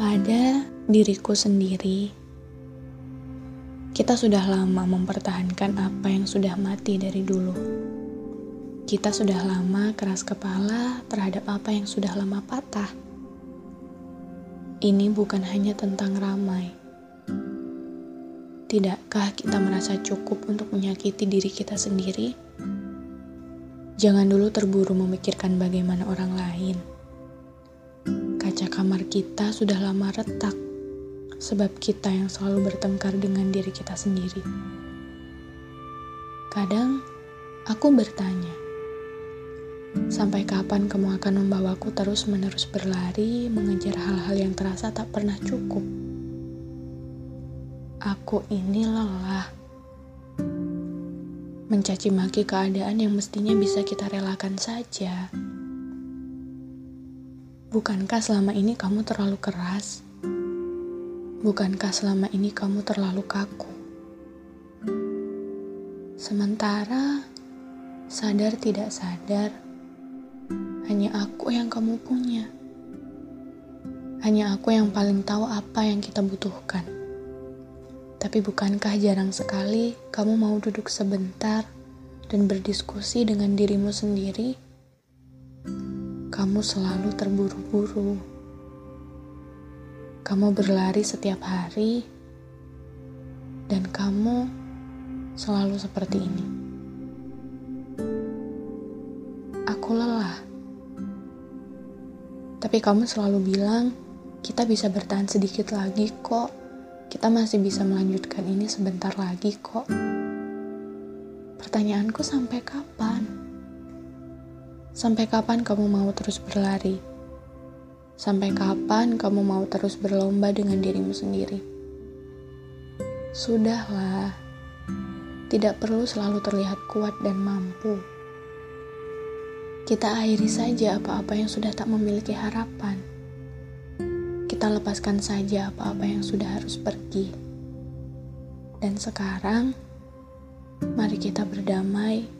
Kepada diriku sendiri, kita sudah lama mempertahankan apa yang sudah mati dari dulu. Kita sudah lama keras kepala terhadap apa yang sudah lama patah. Ini bukan hanya tentang ramai. Tidakkah kita merasa cukup untuk menyakiti diri kita sendiri? Jangan dulu terburu memikirkan bagaimana orang lain. Kaca kamar kita sudah lama retak, sebab kita yang selalu bertengkar dengan diri kita sendiri. Kadang aku bertanya, sampai kapan kamu akan membawaku terus-menerus berlari mengejar hal-hal yang terasa tak pernah cukup? Aku ini lelah mencaci maki keadaan yang mestinya bisa kita relakan saja. Bukankah selama ini kamu terlalu keras? Bukankah selama ini kamu terlalu kaku? Sementara sadar tidak sadar, hanya aku yang kamu punya. Hanya aku yang paling tahu apa yang kita butuhkan. Tapi bukankah jarang sekali kamu mau duduk sebentar dan berdiskusi dengan dirimu sendiri? Kamu selalu terburu-buru. Kamu berlari setiap hari, dan kamu selalu seperti ini. Aku lelah, tapi kamu selalu bilang kita bisa bertahan sedikit lagi kok. Kita masih bisa melanjutkan ini sebentar lagi kok. Pertanyaanku sampai kapan? Sampai kapan kamu mau terus berlari? Sampai kapan kamu mau terus berlomba dengan dirimu sendiri? Sudahlah, tidak perlu selalu terlihat kuat dan mampu. Kita akhiri saja apa-apa yang sudah tak memiliki harapan. Kita lepaskan saja apa-apa yang sudah harus pergi. Dan sekarang, mari kita berdamai